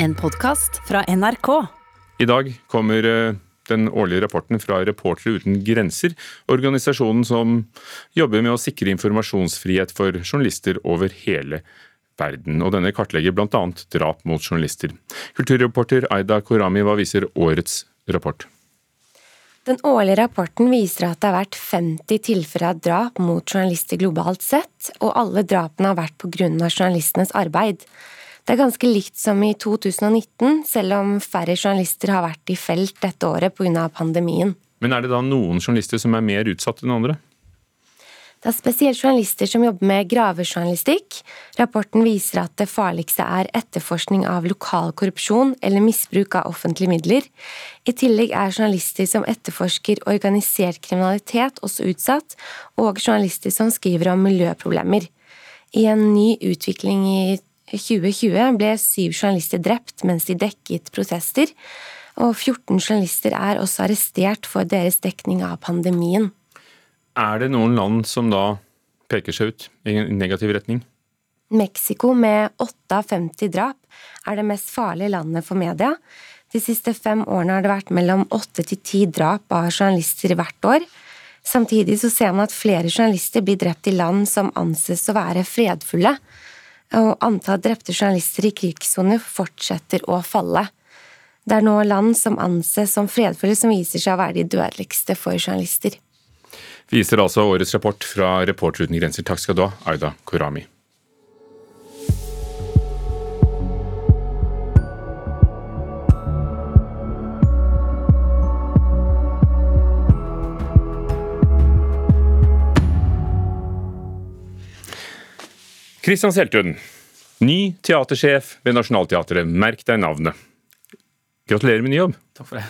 En podkast fra NRK. I dag kommer eh, den årlige rapporten fra Reportere uten grenser, organisasjonen som jobber med å sikre informasjonsfrihet for journalister over hele verden. Og denne kartlegger bl.a. drap mot journalister. Kulturreporter Aida Korami, hva viser årets rapport? Den årlige rapporten viser at det har vært 50 tilfeller av drap mot journalister globalt sett, og alle drapene har vært på grunn av journalistenes arbeid. Det er ganske likt som i 2019, selv om færre journalister har vært i felt dette året pga. pandemien. Men er det da noen journalister som er mer utsatt enn andre? Det er spesielt journalister som jobber med gravejournalistikk. Rapporten viser at det farligste er etterforskning av lokal korrupsjon eller misbruk av offentlige midler. I tillegg er journalister som etterforsker organisert kriminalitet også utsatt, og journalister som skriver om miljøproblemer. I en ny utvikling i 2020 ble syv journalister drept mens de dekket protester, og 14 journalister er også arrestert for deres dekning av pandemien. Er det noen land som da peker seg ut i en negativ retning? Mexico med 8 av 50 drap er det mest farlige landet for media. De siste fem årene har det vært mellom åtte til ti drap av journalister hvert år. Samtidig så ser man at flere journalister blir drept i land som anses å være fredfulle, og antall drepte journalister i krigssoner fortsetter å falle. Det er nå land som anses som fredfulle som viser seg å være de dødeligste for journalister viser altså årets rapport fra Reporter uten grenser. Takk skal du ha, Aida Korami. Kristian Seltun, ny teatersjef ved Nationaltheatret. Merk deg navnet. Gratulerer med ny jobb. Takk for det.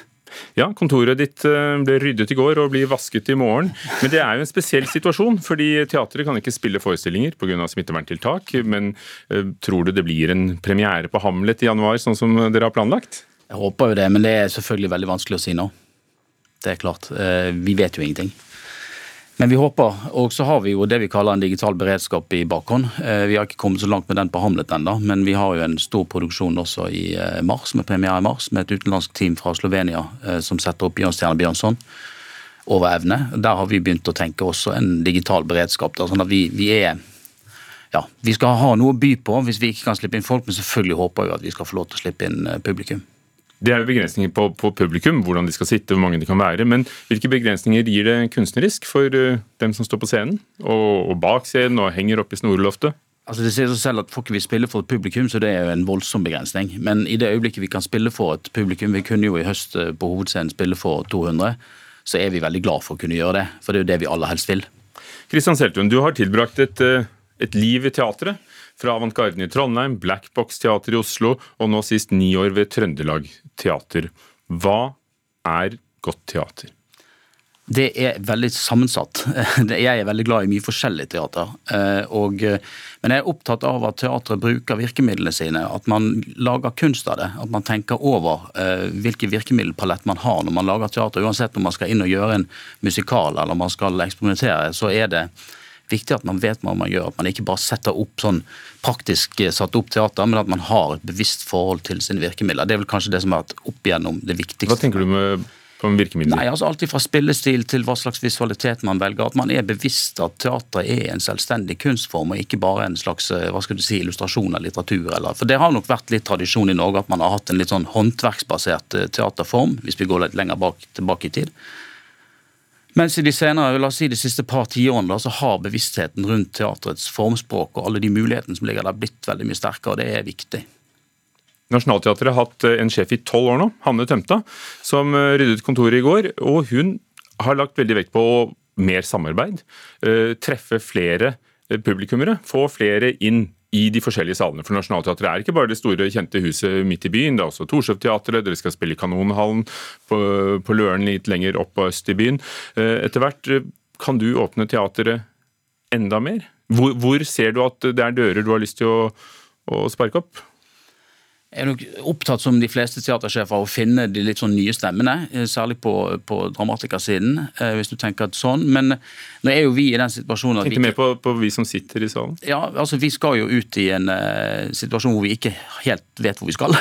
Ja, kontoret ditt eh, ble ryddet i går og blir vasket i morgen. Men det er jo en spesiell situasjon, fordi teatret kan ikke spille forestillinger pga. smitteverntiltak. Men eh, tror du det blir en premiere på Hamlet i januar, sånn som dere har planlagt? Jeg håper jo det, men det er selvfølgelig veldig vanskelig å si nå. Det er klart. Eh, vi vet jo ingenting. Men vi håper. Og så har vi jo det vi kaller en digital beredskap i bakhånd. Eh, vi har ikke kommet så langt med den på Hamlet ennå, men vi har jo en stor produksjon også i eh, mars, med premiere i mars, med et utenlandsk team fra Slovenia eh, som setter opp Bjørnstjerne Bjørnson over evne. Der har vi begynt å tenke også en digital beredskap. Da, sånn at vi, vi er ja, Vi skal ha noe å by på hvis vi ikke kan slippe inn folk, men selvfølgelig håper vi at vi skal få lov til å slippe inn publikum. Det er jo begrensninger på, på, publikum, hvordan de skal sitte, hvor mange de kan være. Men hvilke begrensninger gir det kunstnerisk for uh, dem som står på scenen, og, og bak scenen og henger oppe i snoreloftet? Altså Det sier seg selv at Får ikke vi spille for et publikum, så det er jo en voldsom begrensning. Men i det øyeblikket vi kan spille for et publikum, vi kunne jo i høst eh, på hovedscenen spille for 200, så er vi veldig glad for å kunne gjøre det. For det er jo det vi aller helst vil. Kristian Seltun, du har tilbrakt et, eh, et liv i teatret. Fra Avantgarden i Trondheim, Black Box Teater i Oslo og nå sist ni år ved Trøndelag Teater. Hva er godt teater? Det er veldig sammensatt. Jeg er veldig glad i mye forskjellig teater. Eh, og, men jeg er opptatt av at teatret bruker virkemidlene sine. At man lager kunst av det. At man tenker over uh, hvilken virkemiddelpalett man har når man lager teater. Uansett om man skal inn og gjøre en musikal eller man skal eksperimentere, så er det viktig at man vet hva man gjør. At man ikke bare setter opp sånn praktisk eh, satt opp teater, men at man har et bevisst forhold til sine virkemidler. Det er vel kanskje det som har vært opp igjennom det viktigste. Hva tenker du med på virkemidler? Nei, altså Alt fra spillestil til hva slags visualitet man velger. At man er bevisst at teater er en selvstendig kunstform, og ikke bare en slags eh, hva skal du si, illustrasjon av litteratur. Eller, for Det har nok vært litt tradisjon i Norge at man har hatt en litt sånn håndverksbasert eh, teaterform, hvis vi går litt lenger bak, tilbake i tid. Mens i de senere, la oss si de siste par tiårene så har bevisstheten rundt teatrets formspråk og alle de mulighetene som ligger der, blitt veldig mye sterkere, og det er viktig. Nationaltheatret har hatt eh, en sjef i tolv år nå, Hanne Tømta, som eh, ryddet kontoret i går. og Hun har lagt veldig vekt på mer samarbeid, eh, treffe flere publikummere, få flere inn i de forskjellige salene. For Nationaltheatret er ikke bare det store, kjente huset midt i byen. Det er også Torshov-teatret, dere skal spille i Kanonhallen på, på Løren litt lenger opp og øst i byen. Eh, etter hvert eh, kan du åpne teatret enda mer. Hvor, hvor, ser du at det er dører du har lyst til å, å sparke opp? Er nok opptatt som de fleste teatersjefer av å finne de litt sånn nye stemmene, eh, særlig på, på dramatikersiden, eh, hvis du tenker at sånn. Men nå er jo vi i den situasjonen at Tenkte mer på, på, vi som sitter i salen? Ja, altså vi skal jo ut i en uh, situasjon hvor vi ikke helt vet hvor vi skal.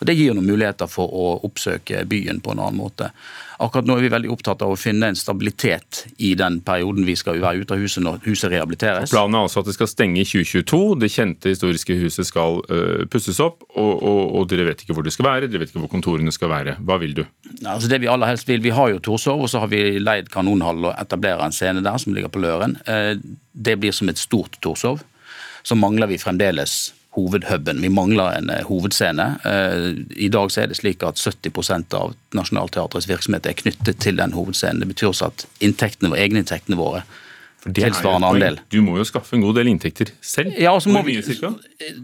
Og Det gir noen muligheter for å oppsøke byen på en annen måte. Akkurat nå er vi veldig opptatt av å finne en stabilitet i den perioden vi skal være ute av huset når huset rehabiliteres. Planen er altså at det skal stenge i 2022. Det kjente historiske huset skal uh, pusses opp, og, og, og, dere vet ikke hvor det skal være, dere vet ikke hvor kontorene skal være. Hva vil du? Altså det Vi aller helst vil, vi har jo Torshov, og så har vi leid Kanonhall og etablerer en scene der som ligger på Løren. Uh, det blir som et stort Torshov. Så mangler vi fremdeles hovedhuben. Vi mangler en uh, hovedscene. Uh, I dag så er det slik at 70% av Nationaltheatrets virksomhet er knyttet til den hovedscenen. Det betyr også at inntektene, egeninntektene våre tilsvarende andel. Du må jo skaffe en god del inntekter selv. Ja, Hvor mye cirka?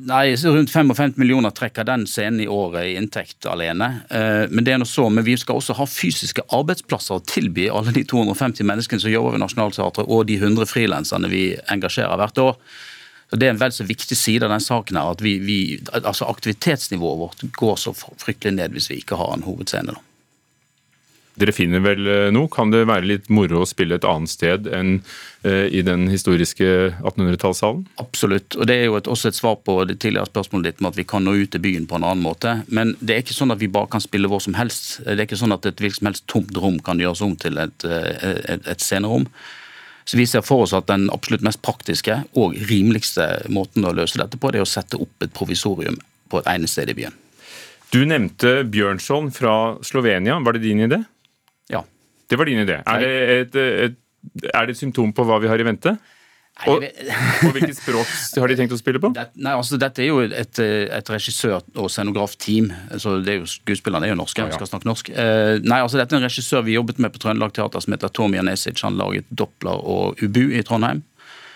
Nei, Rundt 55 millioner trekker den scenen i året i inntekt alene. Uh, men det er noe så, men vi skal også ha fysiske arbeidsplasser å tilby alle de 250 menneskene som jobber ved Nationaltheatret, og de 100 frilanserne vi engasjerer hvert år. Så Det er en vel så viktig side av den saken her, at vi, vi, altså aktivitetsnivået vårt går så fryktelig ned hvis vi ikke har en hovedscene. da. Dere finner vel eh, noe? Kan det være litt moro å spille et annet sted enn uh, i den historiske 1800-tallssalen? Absolutt, og det er jo et, også et svar på det tidligere spørsmålet ditt med at vi kan nå ut til byen på en annen måte. Men det er ikke sånn at vi bare kan spille hvor som helst. Det er ikke sånn at et hvilket som helst tomt rom kan gjøres om til et, eh, et, et scenerom. Så Vi ser for oss at den absolutt mest praktiske og rimeligste måten å løse dette på, det er å sette opp et provisorium på et egnet sted i byen. Du nevnte Bjørnson fra Slovenia. Var det din idé? Ja. Det var din idé. Er det et, et, er det et symptom på hva vi har i vente? Og, og, hvilket språk har de tenkt å spille på? Det, nei, altså Dette er jo et, et regissør- og scenografteam. Altså, det er jo, skuespillerne er jo norske, ja, ja. skal snakke norsk. Eh, nei, altså Dette er en regissør vi jobbet med på Trøndelag Teater som heter Tom Janesic. Han laget Doppler og Ubu i Trondheim.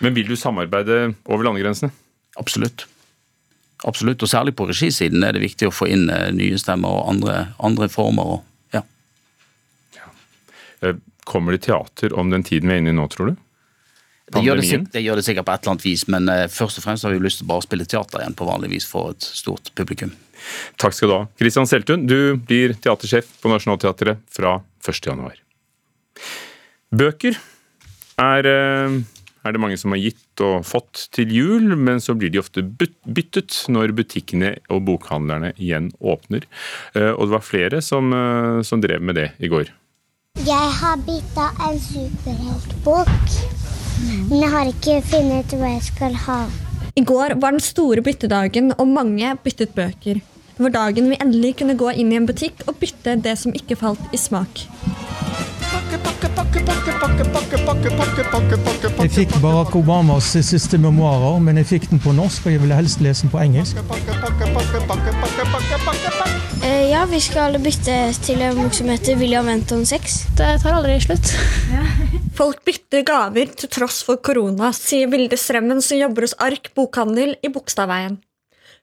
Men vil du samarbeide over landegrensene? Absolutt. Absolutt, og Særlig på regisiden er det viktig å få inn eh, nye stemmer og andre, andre former. Og, ja. ja. Eh, kommer det teater om den tiden vi er inne i nå, tror du? Det gjør det, det gjør det, sikkert på et eller annet vis, men uh, først og fremst har vi jo lyst til bare å spille teater igjen på vanlig vis for et stort publikum. Takk skal du ha. Kristian Seltun, du blir teatersjef på Nationaltheatret fra 1.1. Bøker er, uh, er, det mange som har gitt og fått til jul, men så blir de ofte byttet når butikkene og bokhandlerne igjen åpner. Uh, og det var flere som, som drev med det i går. Jeg har bytta en superheltbok. Men jeg har ikke funnet ut hva jeg skal ha. I går var den store byttedagen, og mange byttet bøker. Det var dagen vi endelig kunne gå inn i en butikk og bytte det som ikke falt i smak. Jeg fikk Barack Obamas siste memoarer, men jeg fikk den på norsk, og jeg ville helst lese den på engelsk. Ja, vi skal bytte til en bok som heter William Anton 6. Det tar aldri slutt. Folk bytter gaver til tross for korona, sier Vilde Strømmen, som jobber hos Ark bokhandel i Bogstadveien.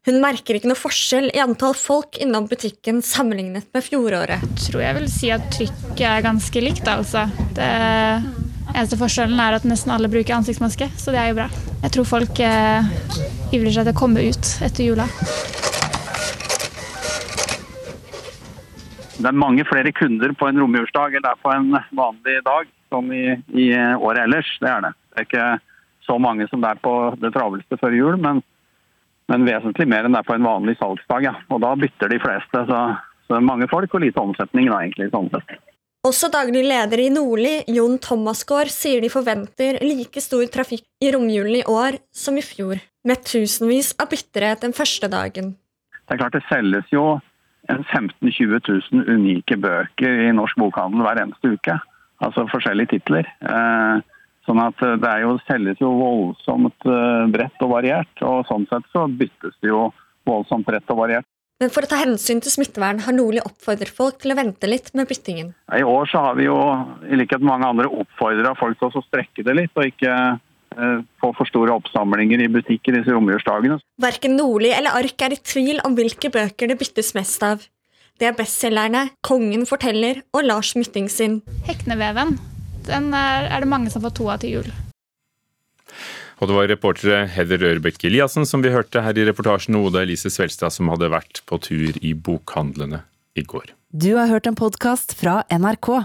Hun merker ikke noe forskjell i antall folk innom butikken sammenlignet med fjoråret. Jeg tror jeg vil si at trykket er ganske likt, altså. Det eneste forskjellen er at nesten alle bruker ansiktsmaske, så det er jo bra. Jeg tror folk eh, ivrer seg til å komme ut etter jula. Det er mange flere kunder på en romjulsdag enn det er på en vanlig dag, som i, i året ellers. Det er det. Det er ikke så mange som det er på det travleste før jul, men men vesentlig mer enn det er på en vanlig salgsdag. Ja. Og da bytter de fleste. Så, så mange folk og lite omsetning, da, egentlig. sånn sett. Også daglig leder i Nordli, Jon Thomasgaard, sier de forventer like stor trafikk i romjulen i år som i fjor, med tusenvis av byttere den første dagen. Det er klart det selges jo 15 000-20 000 unike bøker i norsk bokhandel hver eneste uke. Altså forskjellige titler. Eh, Sånn at eh, Det er jo, selges jo voldsomt eh, bredt og variert, og sånn sett så byttes det jo voldsomt bredt og variert. Men for å ta hensyn til smittevern har Nordli oppfordret folk til å vente litt med byttingen. I år så har vi jo, i likhet med mange andre, oppfordra folk til å strekke det litt, og ikke få for store oppsamlinger i butikker disse romjulsdagene. Verken Nordli eller Ark er i tvil om hvilke bøker det byttes mest av. Det er bestselgerne 'Kongen forteller' og Lars Mytting sin. Hekneveven den er, er det mange som får to av til jul. Og det var reportere Heather Ørbeck Eliassen som vi hørte her i reportasjen, og Oda Elise Svelstad som hadde vært på tur i bokhandlene i går. Du har hørt en podkast fra NRK.